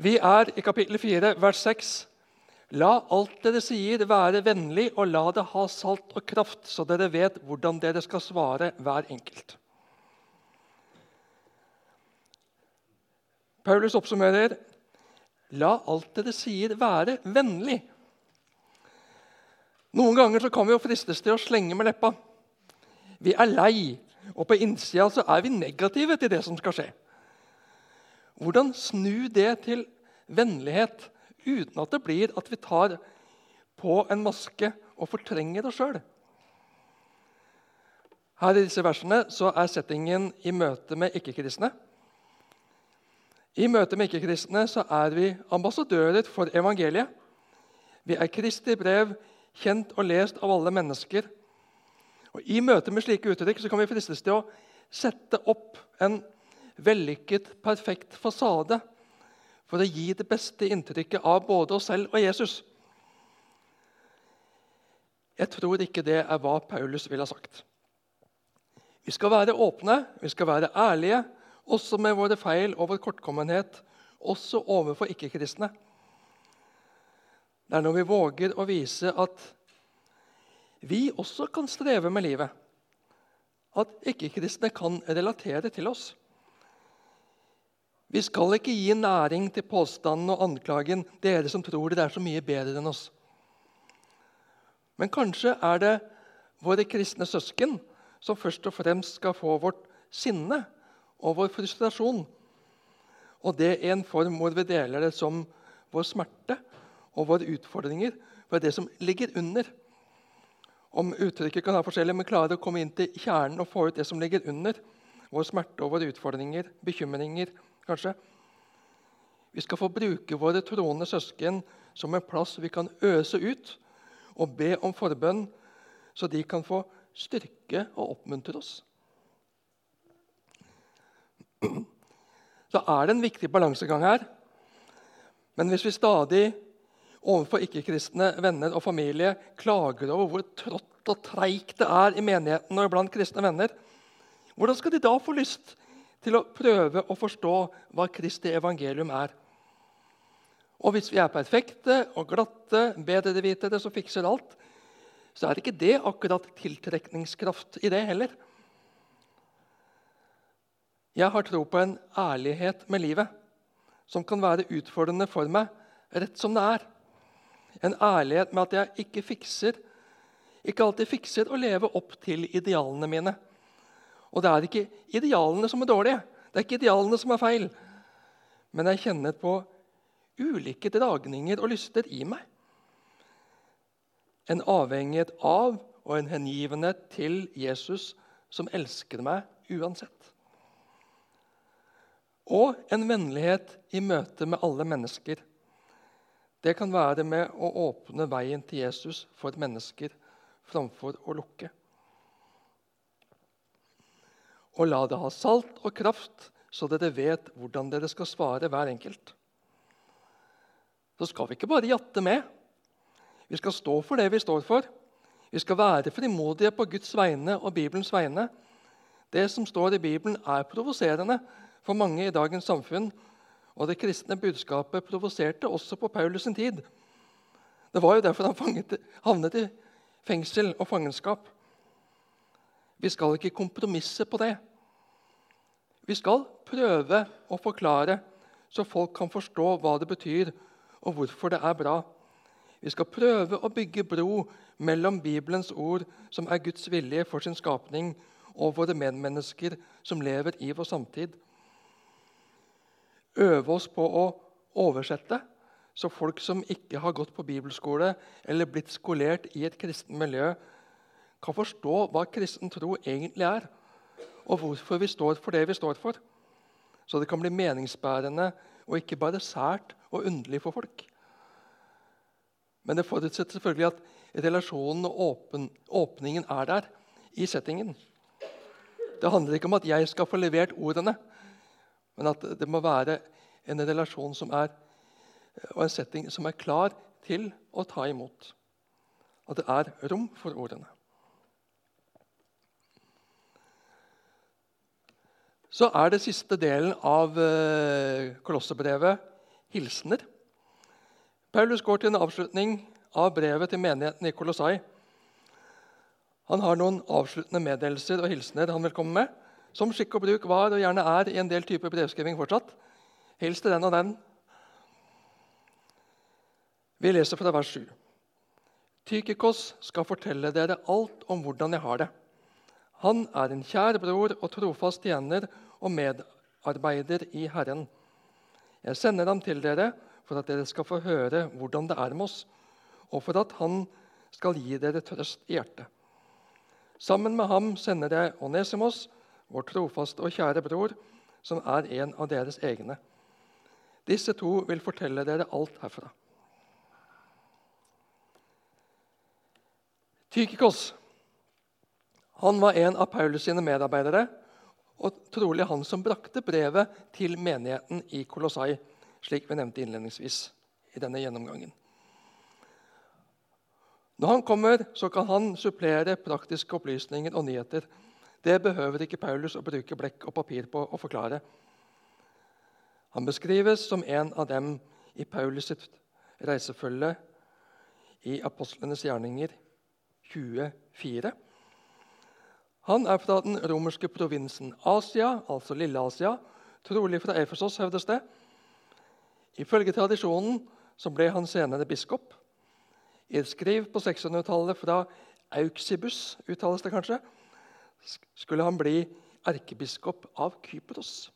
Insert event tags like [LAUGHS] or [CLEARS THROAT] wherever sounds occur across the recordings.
Vi er i kapittel 4, vers 6. La alt dere sier, være vennlig, og la det ha salt og kraft, så dere vet hvordan dere skal svare hver enkelt. Paulus oppsummerer La alt dere sier, være vennlig. Noen ganger kan vi jo fristes til å slenge med leppa. Vi er lei, og på innsida så er vi negative til det som skal skje. Hvordan snu det til vennlighet uten at det blir at vi tar på en maske og fortrenger oss sjøl? Her i disse versene så er settingen i møte med ikke-kristne. I møte med ikke-kristne så er vi ambassadører for evangeliet. Vi er Kristi brev, kjent og lest av alle mennesker. Og I møte med slike uttrykk så kan vi fristes til å sette opp en vellykket, perfekt fasade for å gi det beste inntrykket av både oss selv og Jesus. Jeg tror ikke det er hva Paulus ville ha sagt. Vi skal være åpne, vi skal være ærlige, også med våre feil og vår kortkommenhet, også overfor ikke-kristne. Det er når vi våger å vise at vi også kan streve med livet, at ikke-kristne kan relatere til oss. Vi skal ikke gi næring til påstanden og anklagen 'dere som tror dere er så mye bedre enn oss'. Men kanskje er det våre kristne søsken som først og fremst skal få vårt sinne og vår frustrasjon. Og det er en form hvor vi deler det som vår smerte og våre utfordringer. For det som ligger under. Om uttrykket kan ha forskjellig, men klare å komme inn til kjernen og få ut det som ligger under. Vår smerte og våre utfordringer, bekymringer, kanskje. Vi skal få bruke våre troende søsken som en plass vi kan øse ut og be om forbønn, så de kan få styrke og oppmuntre oss. Så er det en viktig balansegang her. Men hvis vi stadig overfor ikke-kristne venner og familie klager over hvor trått og treigt det er i menigheten og blant kristne venner, hvordan skal de da få lyst til å prøve å forstå hva Kristi evangelium er? Og hvis vi er perfekte og glatte, bedrevitere som fikser alt, så er ikke det akkurat tiltrekningskraft i det heller. Jeg har tro på en ærlighet med livet som kan være utfordrende for meg rett som det er. En ærlighet med at jeg ikke fikser, ikke alltid fikser å leve opp til idealene mine. Og det er ikke idealene som er dårlige, det er ikke idealene som er feil. Men jeg kjenner på ulike dragninger og lyster i meg. En avhengighet av og en hengivenhet til Jesus som elsker meg uansett og en vennlighet i møte med alle mennesker. Det kan være med å åpne veien til Jesus for mennesker framfor å lukke. Og la det ha salt og kraft, så dere vet hvordan dere skal svare hver enkelt. Så skal vi ikke bare jatte med. Vi skal stå for det vi står for. Vi skal være frimodige på Guds vegne og Bibelens vegne. Det som står i Bibelen, er provoserende, for mange i dagens samfunn. Og det kristne budskapet provoserte også på Paulus' sin tid. Det var jo derfor han fanget, havnet i fengsel og fangenskap. Vi skal ikke kompromisse på det. Vi skal prøve å forklare, så folk kan forstå hva det betyr, og hvorfor det er bra. Vi skal prøve å bygge bro mellom Bibelens ord, som er Guds vilje for sin skapning, og våre medmennesker som lever i vår samtid øve oss på å oversette, så folk som ikke har gått på bibelskole eller blitt skolert i et kristen miljø, kan forstå hva kristen tro egentlig er, og hvorfor vi står for det vi står for. Så det kan bli meningsbærende og ikke bare sært og underlig for folk. Men det forutsetter selvfølgelig at relasjonen og åpen, åpningen er der i settingen. Det handler ikke om at jeg skal få levert ordene, men at det må være en relasjon som er, og en setting som er klar til å ta imot. At det er rom for ordene. Så er det siste delen av eh, Kolossebrevet hilsener. Paulus går til en avslutning av brevet til menigheten i Kolossai. Han har noen avsluttende meddelelser og hilsener han vil komme med, som skikk og bruk var og gjerne er i en del typer brevskriving fortsatt. Hils til den og den. Vi leser fra vers 7. Tykikos skal fortelle dere alt om hvordan jeg har det. Han er en kjær bror og trofast tjener og medarbeider i Herren. Jeg sender ham til dere for at dere skal få høre hvordan det er med oss, og for at han skal gi dere trøst i hjertet. Sammen med ham sender jeg Onesimos, vår trofaste og kjære bror, som er en av deres egne. Disse to vil fortelle dere alt herfra. Tykikos han var en av Paulus sine medarbeidere og trolig han som brakte brevet til menigheten i Kolossai, slik vi nevnte innledningsvis i denne gjennomgangen. Når han kommer, så kan han supplere praktiske opplysninger og nyheter. Det behøver ikke Paulus å bruke blekk og papir på å forklare. Han beskrives som en av dem i Paulus' sitt reisefølge i apostlenes gjerninger 24. Han er fra den romerske provinsen Asia, altså Lille-Asia, trolig fra Efesos, hevdes det. Ifølge tradisjonen så ble han senere biskop. I et skriv på 600-tallet fra Auxibus uttales det kanskje, skulle han bli erkebiskop av Kypros.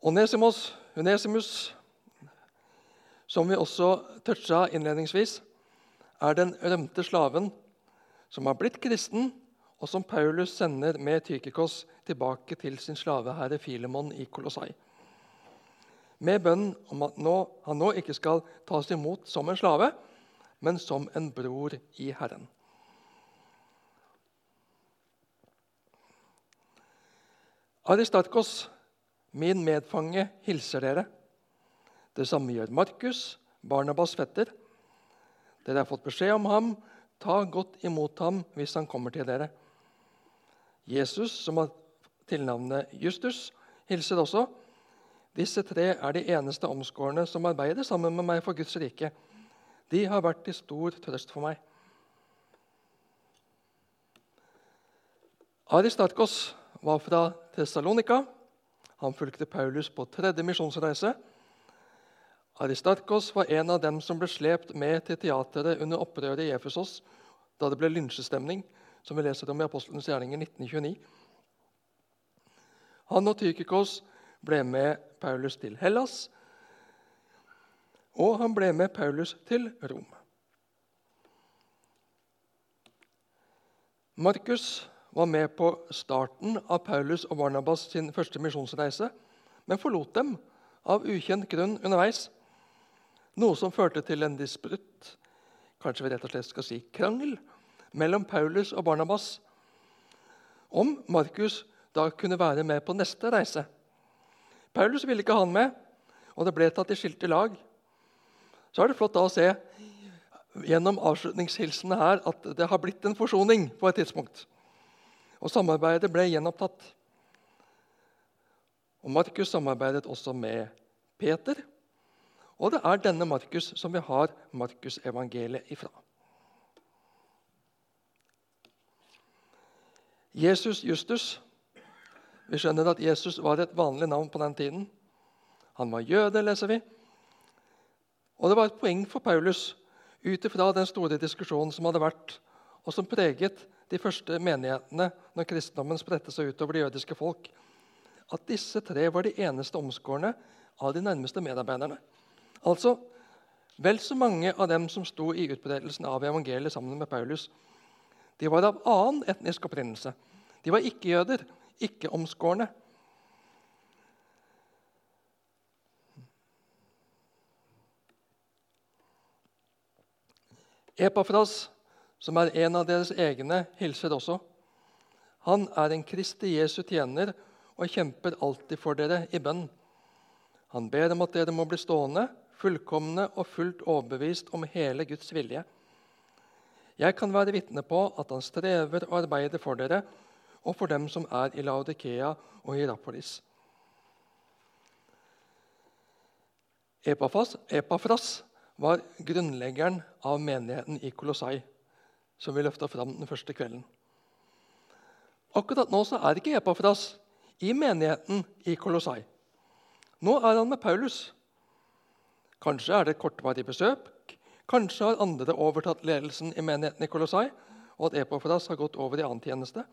Onesimus, Onesimus som vi også toucha innledningsvis, er den rømte slaven som har blitt kristen, og som Paulus sender med Tykikos tilbake til sin slaveherre Filemon i Kolossai. Med bønn om at nå, han nå ikke skal tas imot som en slave, men som en bror i Herren. Aristarkos, min medfange, hilser dere. Det samme gjør Markus, Barnabas' fetter. Dere har fått beskjed om ham. Ta godt imot ham hvis han kommer til dere. Jesus, som har tilnavnet Justus, hilser også. Disse tre er de eneste omskårne som arbeider sammen med meg for Guds rike. De har vært til stor trøst for meg. Aristarkos var fra Tessalonika. Han fulgte Paulus på tredje misjonsreise. Aristarkos var en av dem som ble slept med til teateret under opprøret i Efesos da det ble lynsjestemning, som vi leser om i Apostelens gjerninger 1929. Han og Tykikos ble med Paulus til Hellas, og han ble med Paulus til Rom. Markus var med på starten av Paulus og Barnabas sin første misjonsreise, men forlot dem av ukjent grunn underveis. Noe som førte til en disputt, kanskje vi rett og slett skal si krangel, mellom Paulus og Barnabas om Markus da kunne være med på neste reise. Paulus ville ikke ha han med, og det ble tatt i skilte lag. Så er det flott da å se gjennom avslutningshilsene her at det har blitt en forsoning på et tidspunkt. Og samarbeidet ble gjenopptatt. Og Markus samarbeidet også med Peter og det er denne Markus som vi har Markusevangeliet ifra. Jesus Justus. Vi skjønner at Jesus var et vanlig navn på den tiden. Han var jøde, leser vi. Og det var et poeng for Paulus ut ifra den store diskusjonen som hadde vært, og som preget de første menighetene når kristendommen spredte seg utover det jødiske folk, at disse tre var de eneste omskårne av de nærmeste medarbeiderne. Altså, Vel så mange av dem som sto i utbredelsen av evangeliet sammen med Paulus, de var av annen etnisk opprinnelse. De var ikke-jøder, ikke-omskårne. Epafras, som er en av deres egne, hilser også. Han er en Kristi Jesu tjener og kjemper alltid for dere i bønn. Han ber om at dere må bli stående fullkomne og fullt overbevist om hele Guds vilje. Jeg kan være vitne på at han strever og arbeider for dere og for dem som er i Laudikea og Hierapolis. Epafas, Epafras var grunnleggeren av menigheten i Kolossai, som vi løfta fram den første kvelden. Akkurat nå er ikke Epafras i menigheten i Kolossai. Nå er han med Paulus. Kanskje er det et kortvarig besøk. Kanskje har andre overtatt ledelsen i menigheten i Kolossai, og at Epafras har gått over i annen tjeneste.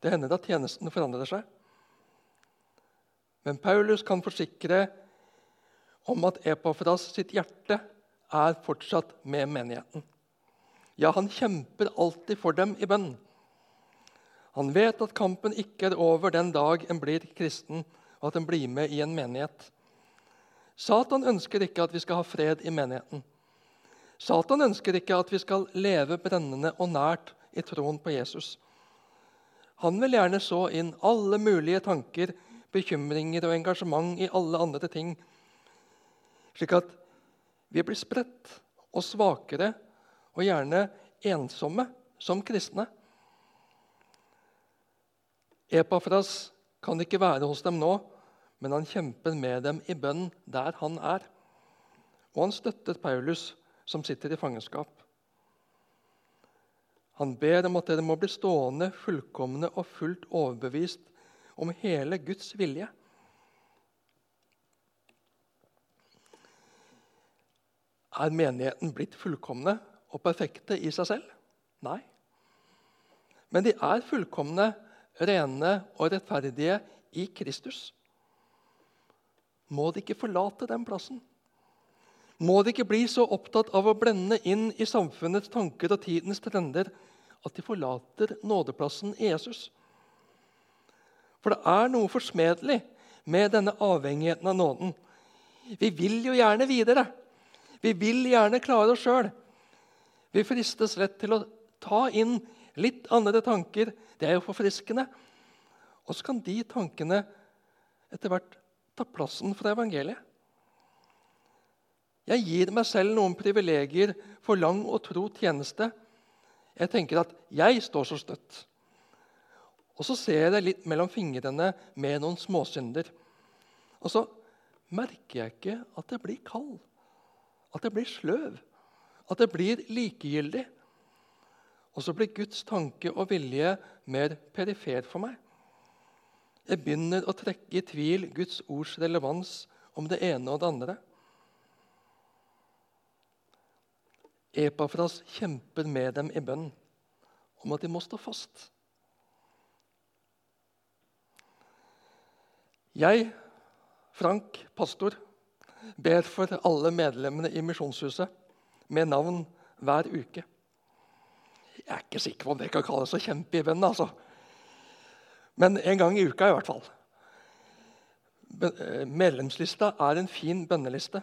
Det hender at tjenesten forandrer seg. Men Paulus kan forsikre om at Epafras sitt hjerte er fortsatt med menigheten. Ja, han kjemper alltid for dem i bønn. Han vet at kampen ikke er over den dag en blir kristen, og at en blir med i en menighet. Satan ønsker ikke at vi skal ha fred i menigheten. Satan ønsker ikke at vi skal leve brennende og nært i troen på Jesus. Han vil gjerne så inn alle mulige tanker, bekymringer og engasjement i alle andre ting, slik at vi blir spredt og svakere og gjerne ensomme som kristne. Epafras kan ikke være hos dem nå, men han kjemper med dem i bønn der han er. Og han støtter Paulus, som sitter i fangenskap. Han ber om at dere må bli stående fullkomne og fullt overbevist om hele Guds vilje. Er menigheten blitt fullkomne og perfekte i seg selv? Nei. Men de er fullkomne, rene og rettferdige i Kristus må de ikke forlate den plassen. Må de ikke bli så opptatt av å blende inn i samfunnets tanker og tidens trender at de forlater nådeplassen i Jesus. For det er noe forsmedelig med denne avhengigheten av nåden. Vi vil jo gjerne videre. Vi vil gjerne klare oss sjøl. Vi fristes lett til å ta inn litt andre tanker. Det er jo forfriskende. Og så kan de tankene etter hvert ta plassen for evangeliet. Jeg gir meg selv noen privilegier for lang og tro tjeneste. Jeg tenker at jeg står så støtt. Og så ser jeg det litt mellom fingrene med noen småsynder. Og så merker jeg ikke at jeg blir kald, at jeg blir sløv, at jeg blir likegyldig. Og så blir Guds tanke og vilje mer perifer for meg. Jeg begynner å trekke i tvil Guds ords relevans om det ene og det andre. Epafras kjemper med dem i bønn om at de må stå fast. Jeg, Frank, pastor, ber for alle medlemmene i Misjonshuset med navn hver uke. Jeg er ikke sikker på om det kan kalles å kjempe i bønn. altså. Men en gang i uka i hvert fall. Eh, medlemslista er en fin bønneliste.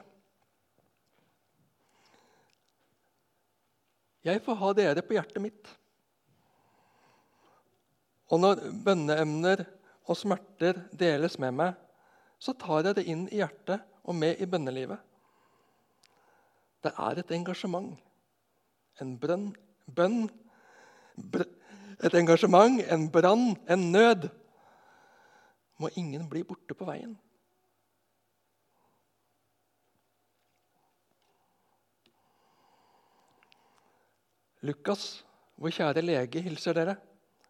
Jeg får ha dere på hjertet mitt. Og når bønneemner og smerter deles med meg, så tar jeg det inn i hjertet og med i bønnelivet. Det er et engasjement, en brønn, bønn, et engasjement, en brann, en nød. Må ingen bli borte på veien. Lukas, vår kjære lege, hilser dere.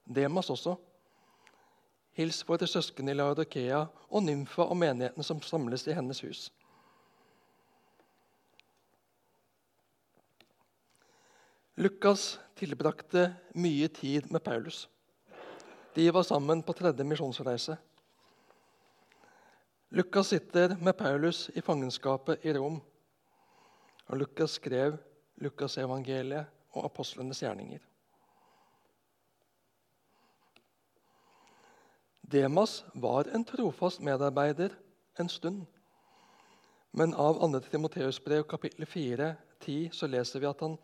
Demas også. Hils våre søsken i Laudokea og Nymfa og menighetene som samles i hennes hus. Lukas tilbrakte mye tid med Paulus. De var sammen på tredje misjonsreise. Lukas sitter med Paulus i fangenskapet i Rom. Og Lukas skrev Lukasevangeliet og apostlenes gjerninger. Demas var en trofast medarbeider en stund. Men av 2. Timoteus brev kapittel 4, 10, så leser vi at han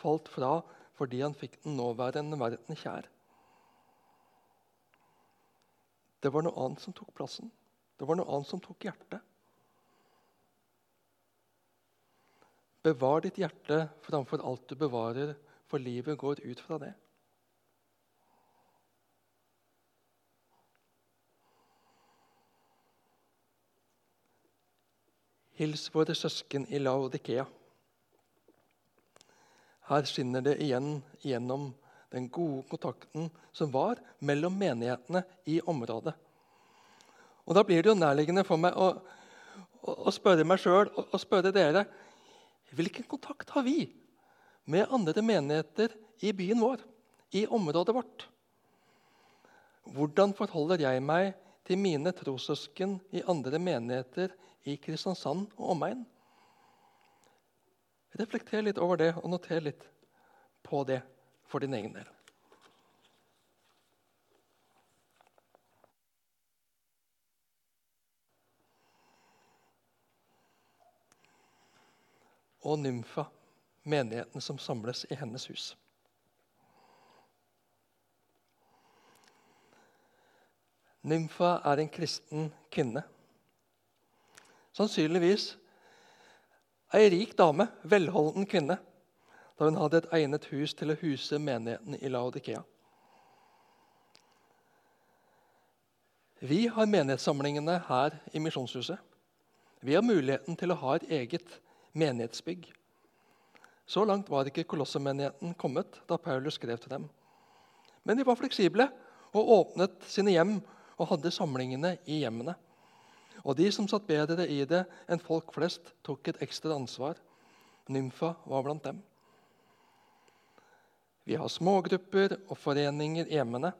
falt fra fordi han fikk den nåværende verden kjær. Det var noe annet som tok plassen. Det var noe annet som tok hjertet. Bevar ditt hjerte framfor alt du bevarer, for livet går ut fra det. Hils våre søsken i Laodikea. Her skinner det igjen gjennom den gode kontakten som var mellom menighetene i området. Og Da blir det jo nærliggende for meg å, å, spørre meg sjøl og, og spørre dere hvilken kontakt har vi med andre menigheter i byen vår, i området vårt? Hvordan forholder jeg meg til mine trossøsken i andre menigheter i Kristiansand og omegn? Reflekter litt over det, og noter litt på det for din egen del. Og nymfa, menigheten som samles i hennes hus. Nymfa er en kristen kvinne. Sannsynligvis ei rik dame, velholden kvinne, da hun hadde et egnet hus til å huse menigheten i Laodikea. Vi har menighetssamlingene her i Misjonshuset. Vi har muligheten til å ha et eget menighetsbygg. Så langt var ikke Kolossemenigheten kommet da Paulus skrev til dem. Men de var fleksible og åpnet sine hjem og hadde samlingene i hjemmene. Og de som satt bedre i det enn folk flest, tok et ekstra ansvar. Nymfa var blant dem. Vi har smågrupper og foreninger hjemmene.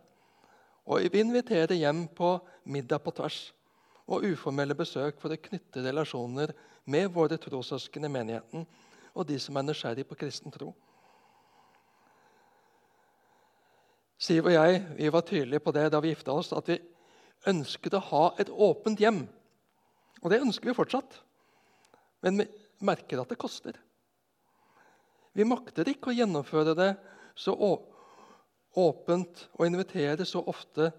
Og vi inviterer hjem på middag på tvers og uformelle besøk for å knytte relasjoner med våre trossøsken i menigheten og de som er nysgjerrig på kristen tro. Siv og jeg vi var tydelige på det da vi gifta oss, at vi ønsket å ha et åpent hjem. Og det ønsker vi fortsatt. Men vi merker at det koster. Vi makter ikke å gjennomføre det så åpent og invitere så ofte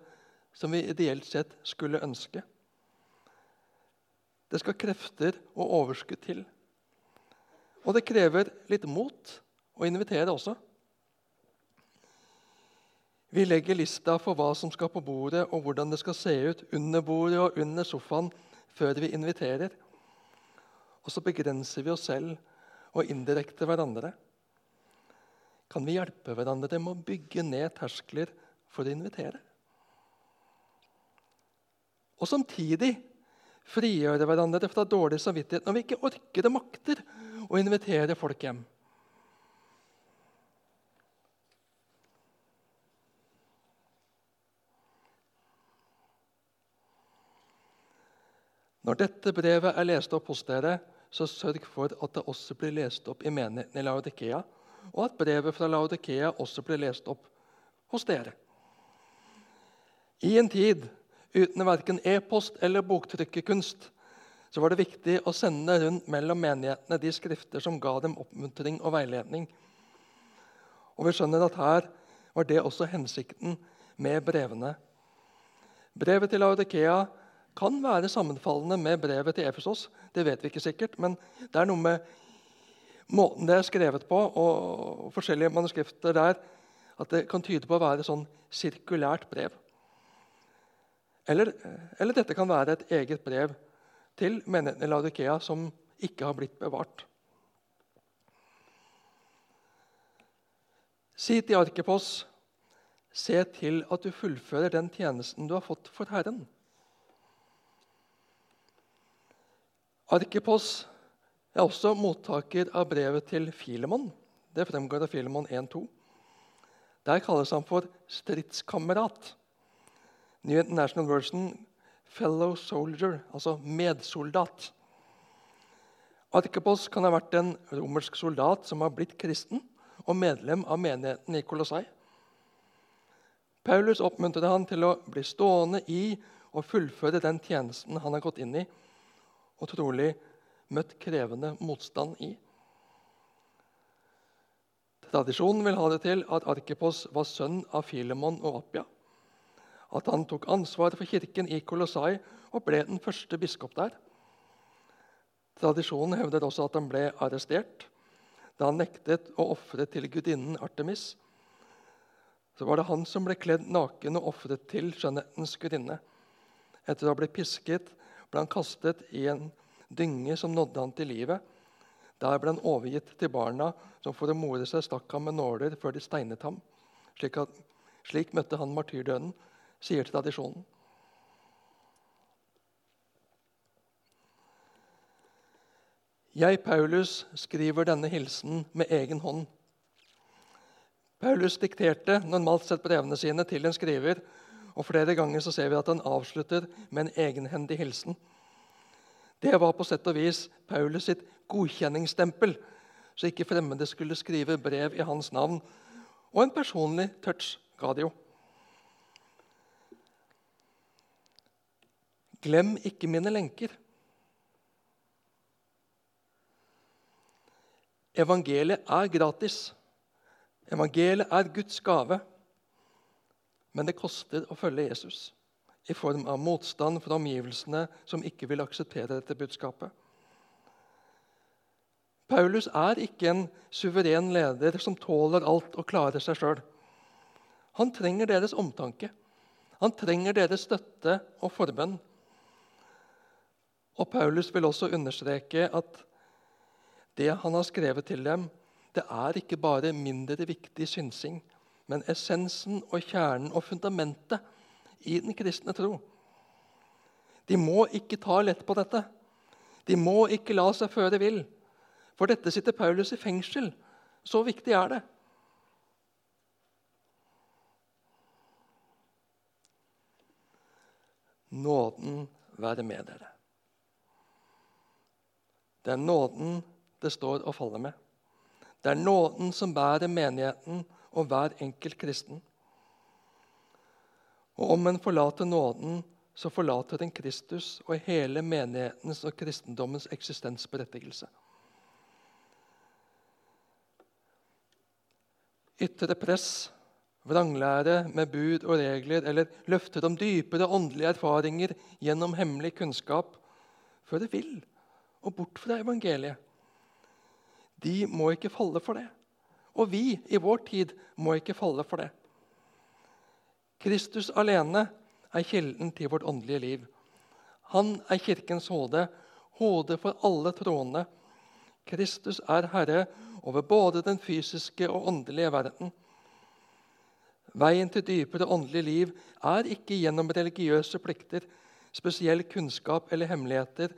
som vi ideelt sett skulle ønske. Det skal krefter og overskudd til. Og det krever litt mot å invitere også. Vi legger lista for hva som skal på bordet, og hvordan det skal se ut under bordet og under sofaen før vi inviterer. Og så begrenser vi oss selv og indirekte hverandre. Kan vi hjelpe hverandre med å bygge ned terskler for å invitere? Og samtidig frigjøre hverandre fra dårlig samvittighet når vi ikke orker og makter å invitere folk hjem. Når dette brevet er lest opp hos dere, så sørg for at det også blir lest opp i menigheten i Laudikea, og at brevet fra Laudikea også blir lest opp hos dere. I en tid uten verken e-post eller boktrykkerkunst så var det viktig å sende rundt mellom menighetene de skrifter som ga dem oppmuntring og veiledning. Og vi skjønner at her var det også hensikten med brevene. Brevet til Laudikea kan være sammenfallende med brevet til Efesos. Det vet vi ikke sikkert, men det er noe med måten det er skrevet på, og forskjellige manuskrifter der, at det kan tyde på å være sånn sirkulært brev. Eller, eller, dette kan være et eget brev til menigheten i Laudikea som ikke har blitt bevart. Si til Arkepos, se til at du fullfører den tjenesten du har fått for Herren. Arkipos er også mottaker av brevet til Filemon. Det fremgår av Filemon 1.2. Der kalles han for stridskamerat. New International Version fellow soldier, altså medsoldat. Arkipos kan ha vært en romersk soldat som har blitt kristen og medlem av menigheten i Kolossai. Paulus oppmuntret han til å bli stående i og fullføre den tjenesten han har gått inn i og trolig møtt krevende motstand i. Tradisjonen vil ha det til at Arkipos var sønn av Filemon og Appia. At han tok ansvaret for kirken i Kolossai og ble den første biskop der. Tradisjonen hevder også at han ble arrestert da han nektet å ofre til gudinnen Artemis. Så var det han som ble kledd naken og ofret til skjønnhetens gudinne. Etter å ha blitt pisket ble han kastet i en dynge som nådde han til livet. Der ble han overgitt til barna, som for å more seg stakk ham med nåler før de steinet ham. Slik, at, slik møtte han martyrdøden, sier tradisjonen. Jeg, Paulus, skriver denne hilsen med egen hånd. Paulus dikterte normalt sett brevene sine til en skriver, og flere ganger så ser vi at han avslutter med en egenhendig hilsen. Det var på sett og vis Paulus sitt godkjenningsstempel, så ikke fremmede skulle skrive brev i hans navn. Og en personlig touch ga det jo. Glem ikke mine lenker. Evangeliet er gratis. Evangeliet er Guds gave. Men det koster å følge Jesus i form av motstand fra omgivelsene som ikke vil akseptere dette budskapet. Paulus er ikke en suveren leder som tåler alt og klarer seg sjøl. Han trenger deres omtanke. Han trenger deres støtte og forbønn. Og Paulus vil også understreke at det han har skrevet til dem, det er ikke bare mindre viktig synsing, men essensen og kjernen og fundamentet i den kristne tro. De må ikke ta lett på dette. De må ikke la seg føre vill. For dette sitter Paulus i fengsel. Så viktig er det. Nåden være med dere. Det er nåden det står og faller med. Det er nåden som bærer menigheten og hver enkelt kristen. Og om en forlater nåden, så forlater en Kristus og hele menighetens og kristendommens eksistensberettigelse. Ytre press, vranglære med bud og regler eller løfter om dypere åndelige erfaringer gjennom hemmelig kunnskap fører vill og bort fra evangeliet de må ikke falle for det. Og vi i vår tid må ikke falle for det. Kristus alene er kilden til vårt åndelige liv. Han er Kirkens hode, hode for alle troende. Kristus er Herre over både den fysiske og åndelige verden. Veien til dypere åndelig liv er ikke gjennom religiøse plikter, spesiell kunnskap eller hemmeligheter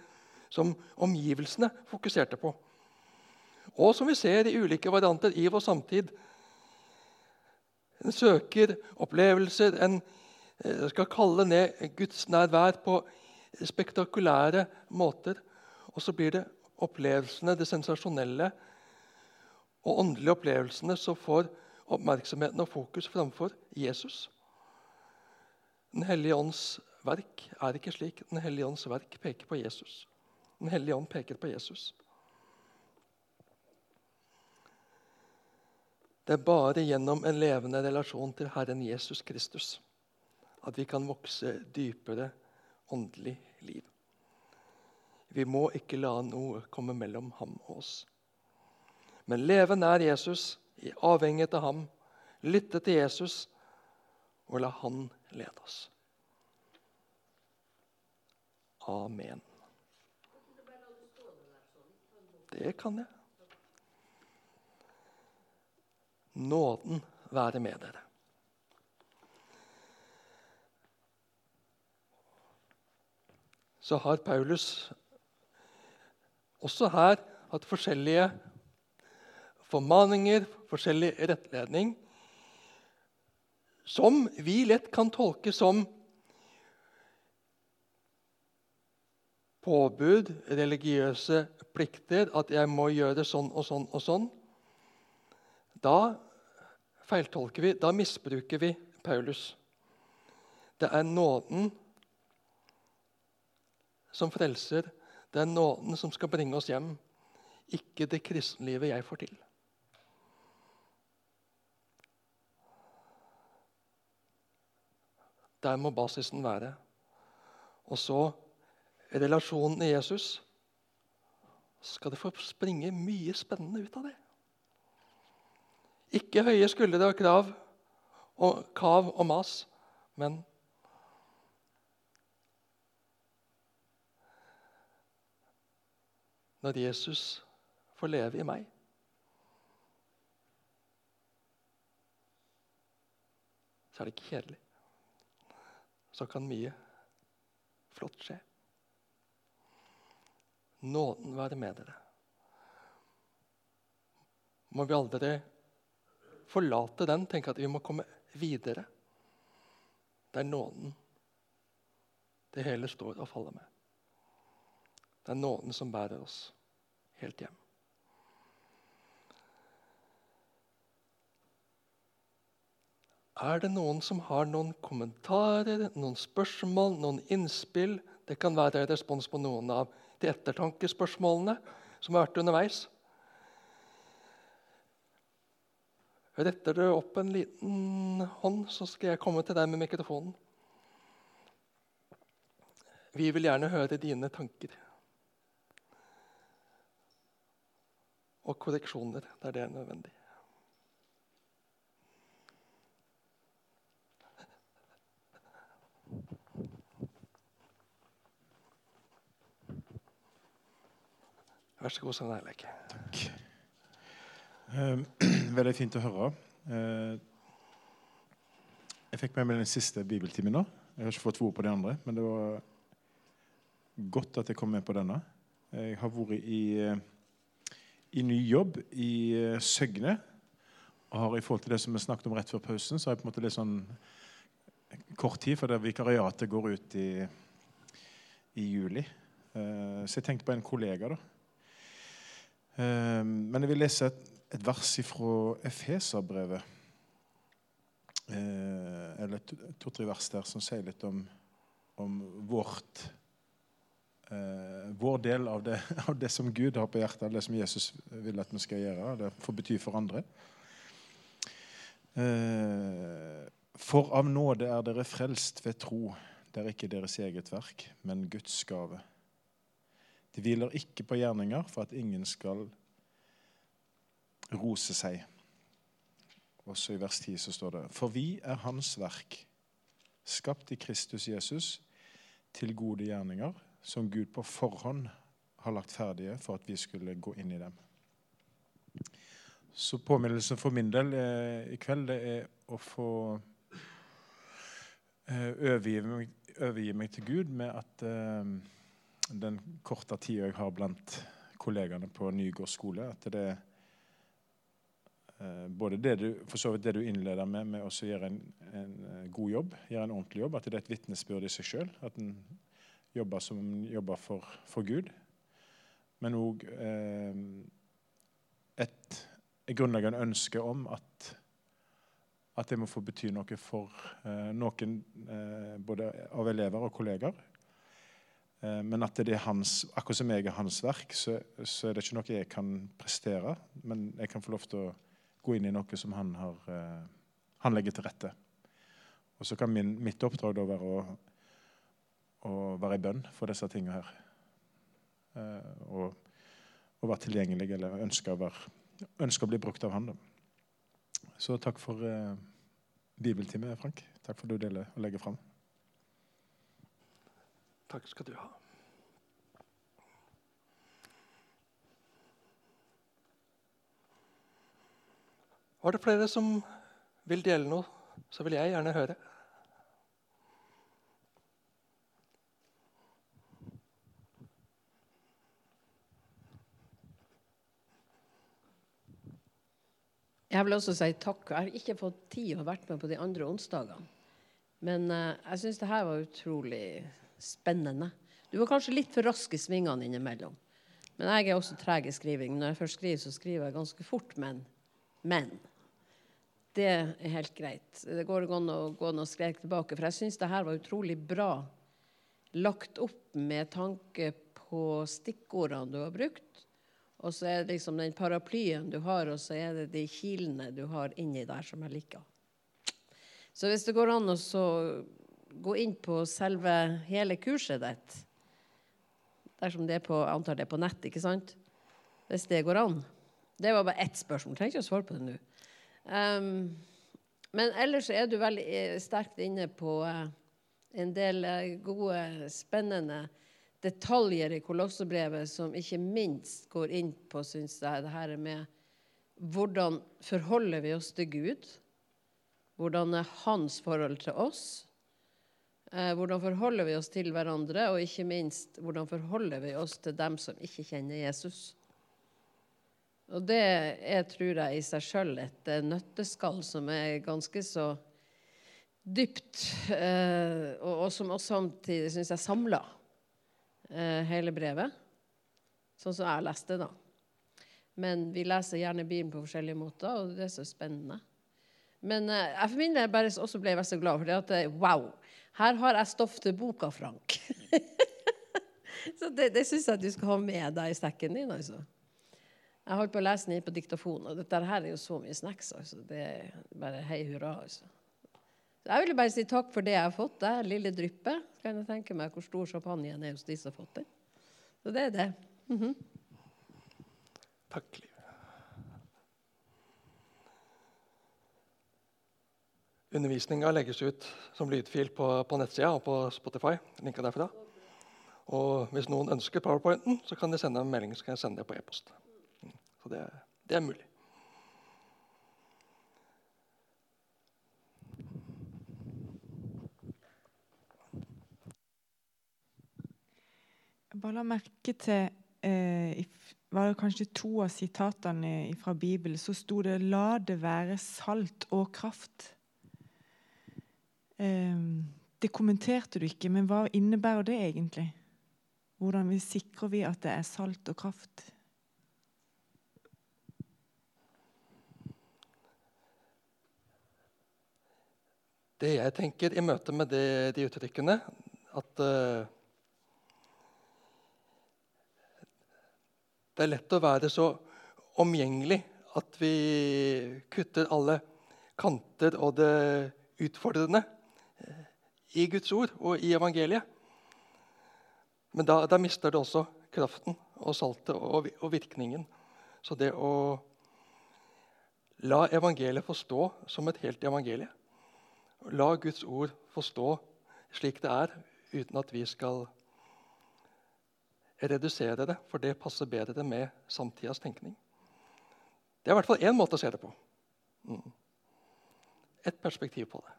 som omgivelsene fokuserte på. Og som vi ser i ulike varianter i vår samtid. En søker opplevelser, en eh, skal kalle ned Guds nærvær på spektakulære måter. Og så blir det opplevelsene, det sensasjonelle og åndelige opplevelsene som får oppmerksomheten og fokus framfor Jesus. Den hellige ånds verk er ikke slik. Den hellige ånds verk peker på Jesus. Den hellige ånd peker på Jesus. Det er bare gjennom en levende relasjon til Herren Jesus Kristus at vi kan vokse dypere åndelig liv. Vi må ikke la noe komme mellom ham og oss. Men leve nær Jesus, i avhengighet av ham, lytte til Jesus og la Han lede oss. Amen. Det kan jeg. Nåden være med dere. Så har Paulus også her hatt forskjellige formaninger, forskjellig rettledning, som vi lett kan tolke som påbud, religiøse plikter, at jeg må gjøre sånn og sånn og sånn. Da feiltolker vi, da misbruker vi Paulus. Det er nåden som frelser. Det er nåden som skal bringe oss hjem, ikke det kristenlivet jeg får til. Der må basisen være. Og så relasjonen i Jesus. skal det få springe mye spennende ut av det. Ikke høye skuldre og krav og kav og mas, men når Jesus får leve i meg. Så er det ikke kjedelig. Så kan mye flott skje. Nåden være med dere. Må vi aldri forlate den, tenke at vi må komme videre. Det er nåden det hele står og faller med. Det er nåden som bærer oss helt hjem. Er det noen som har noen kommentarer, noen spørsmål, noen innspill? Det kan være respons på noen av de ettertankespørsmålene som har vært underveis. Retter du opp en liten hånd, så skal jeg komme til deg med mikrofonen. Vi vil gjerne høre dine tanker. Og korreksjoner der det er nødvendig. Vær så god, Svein Eirik. Takk. Eh, [CLEARS THROAT] veldig fint å høre. Eh, jeg fikk med meg den siste bibeltimen nå. Jeg har ikke fått ord på de andre, men det var godt at jeg kom med på denne. Jeg har vært i, eh, i ny jobb i eh, Søgne. Og har i forhold til det som vi snakket om rett før pausen, så har jeg på en måte litt sånn kort tid, for det vikariatet går ut i, i juli. Eh, så jeg tenkte på en kollega, da. Men jeg vil lese et, et vers fra Efeserbrevet. Eller to-tre vers der som sier litt om, om vårt eh, vår del av det, [LAUGHS] av det, som Gud har på hjertet, det som Jesus vil at vi skal gjøre. Det får bety for andre. Eh, for av nåde er dere frelst ved tro. Det er ikke deres eget verk, men Guds gave. Det hviler ikke på gjerninger for at ingen skal rose seg. Også i vers 10 så står det For vi er Hans verk, skapt i Kristus Jesus til gode gjerninger, som Gud på forhånd har lagt ferdige for at vi skulle gå inn i dem. Så påminnelsen for min del eh, i kveld det er å få eh, overgi, meg, overgi, meg, til Gud med at eh, den korte tida jeg har blant kollegaene på Nygård skole, at det er både det du, for så vidt det du innleder med, med å gjøre en, en, eh, god jobb, gjøre en ordentlig jobb, at det er et vitnesbyrd i seg sjøl. At en jobber som jobber for, for Gud. Men òg eh, et, et grunnleggende ønske om at, at det må få bety noe for eh, noen, eh, både av elever og kolleger. Eh, men at det er hans, akkurat som jeg er hans verk, så, så, er det ikke noe jeg kan prestere. Men jeg kan få lov til å gå inn i noe som han, har, eh, han legger til rette. Og så kan min, mitt oppdrag da være å å være i bønn for disse tingene her. Eh, og, og, være tilgjengelig eller ønske å, være, ønske å bli brukt av Han. Da. Så takk for eh, bibeltime, Frank. Takk for at du deler og legger fram. Takk skal du ha. Var det flere som vil dele noe, så vil jeg gjerne høre. Jeg vil også si takk. Jeg har ikke fått tid å vært med på de andre onsdagene. Men uh, jeg syns det her var utrolig spennende. Du var kanskje litt for rask i svingene innimellom. Men jeg er også treg i skriving. Når jeg først skriver, så skriver jeg ganske fort. Men, men det er helt greit. Det går an å gå noen skrek tilbake. For jeg syns det her var utrolig bra lagt opp med tanke på stikkordene du har brukt. Og så er det liksom den paraplyen du har, og så er det de kilene du har inni der, som jeg liker. Så hvis det går an å gå inn på selve hele kurset ditt Dersom det er på, antar det er på nett, ikke sant? Hvis det går an. Det var bare ett spørsmål. Trenger ikke å svare på det nå. Um, men ellers er du veldig eh, sterkt inne på uh, en del uh, gode, spennende detaljer i Kolossebrevet som ikke minst går inn på syns jeg, det her med hvordan forholder vi oss til Gud? Hvordan er hans forhold til oss? Eh, hvordan forholder vi oss til hverandre? Og ikke minst, hvordan forholder vi oss til dem som ikke kjenner Jesus? Og det er, tror jeg, i seg sjøl et eh, nøtteskall som er ganske så dypt, eh, og, og, som også samtidig syns jeg samler eh, hele brevet. Sånn som jeg leste da. Men vi leser gjerne Bibelen på forskjellige måter, og det er så spennende. Men eh, jeg for min del bare også ble jeg glad for det at eh, wow, her har jeg stoff til boka, Frank. [LAUGHS] så det, det syns jeg at du skal ha med deg i sekken din. altså. Jeg holdt på å lese den inn på diktafon, og dette her er jo så mye snacks. altså. Det er bare hei hurra. altså. Så jeg vil bare si takk for det jeg har fått. Det er lille dryppet. Kan jeg tenke meg hvor stor champagnen er hos de som har fått den. Så det er det. Mm -hmm. Takk, Liv. Undervisninga legges ut som lydfil på, på nettsida og på Spotify. Linka derfra. Og hvis noen ønsker powerpointen, så kan de sende en melding. så kan jeg sende det på e-post. Så det, det er mulig. Jeg bare la merke til eh, var det kanskje to av sitatene fra Bibelen, så sto det 'la det være salt og kraft'. Eh, det kommenterte du ikke, men hva innebærer det egentlig? Hvordan sikrer vi at det er salt og kraft? Det jeg tenker i møte med det, de uttrykkene, at uh, Det er lett å være så omgjengelig at vi kutter alle kanter og det utfordrende uh, i Guds ord og i evangeliet. Men da, da mister det også kraften og saltet og, og virkningen. Så det å la evangeliet få stå som et helt evangelie La Guds ord få stå slik det er, uten at vi skal redusere det, for det passer bedre med samtidas tenkning. Det er i hvert fall én måte å se det på. Mm. Et perspektiv på det.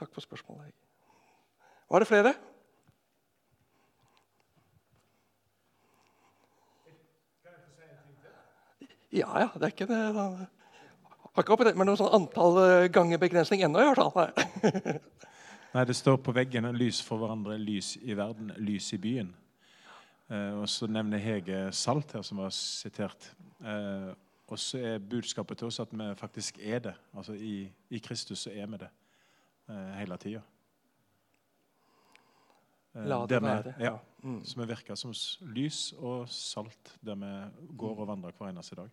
Takk for spørsmålet. Var det flere? Ja, ja. Det er ikke det. Har ikke operert med noe sånn antall eh, ganger begrensning ennå. i hvert fall. [LAUGHS] Nei, det står på veggen 'lys for hverandre, lys i verden, lys i byen'. Eh, og Så nevner Hege Salt her, som var sitert. Eh, og så er budskapet til oss at vi faktisk er det. Altså I, i Kristus så er vi det eh, hele tida. Eh, La det være. Ja, mm. Så vi virker som lys og salt der vi går og vandrer hver eneste dag.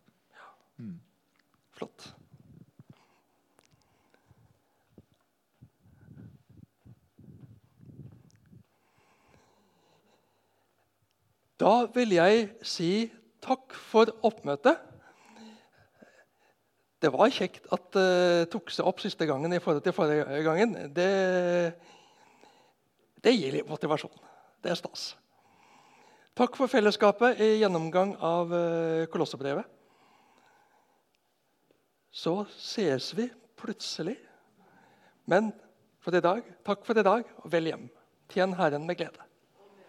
Flott. Da vil jeg si takk for oppmøtet. Det var kjekt at det uh, tok seg opp siste gangen i forhold til forrige gangen. Det, det gir litt motivasjon. Det er stas. Takk for fellesskapet i gjennomgang av uh, Kolossebrevet så ses vi plutselig. Men for i dag, takk for i dag, og vel hjem. Tjen Herren med glede.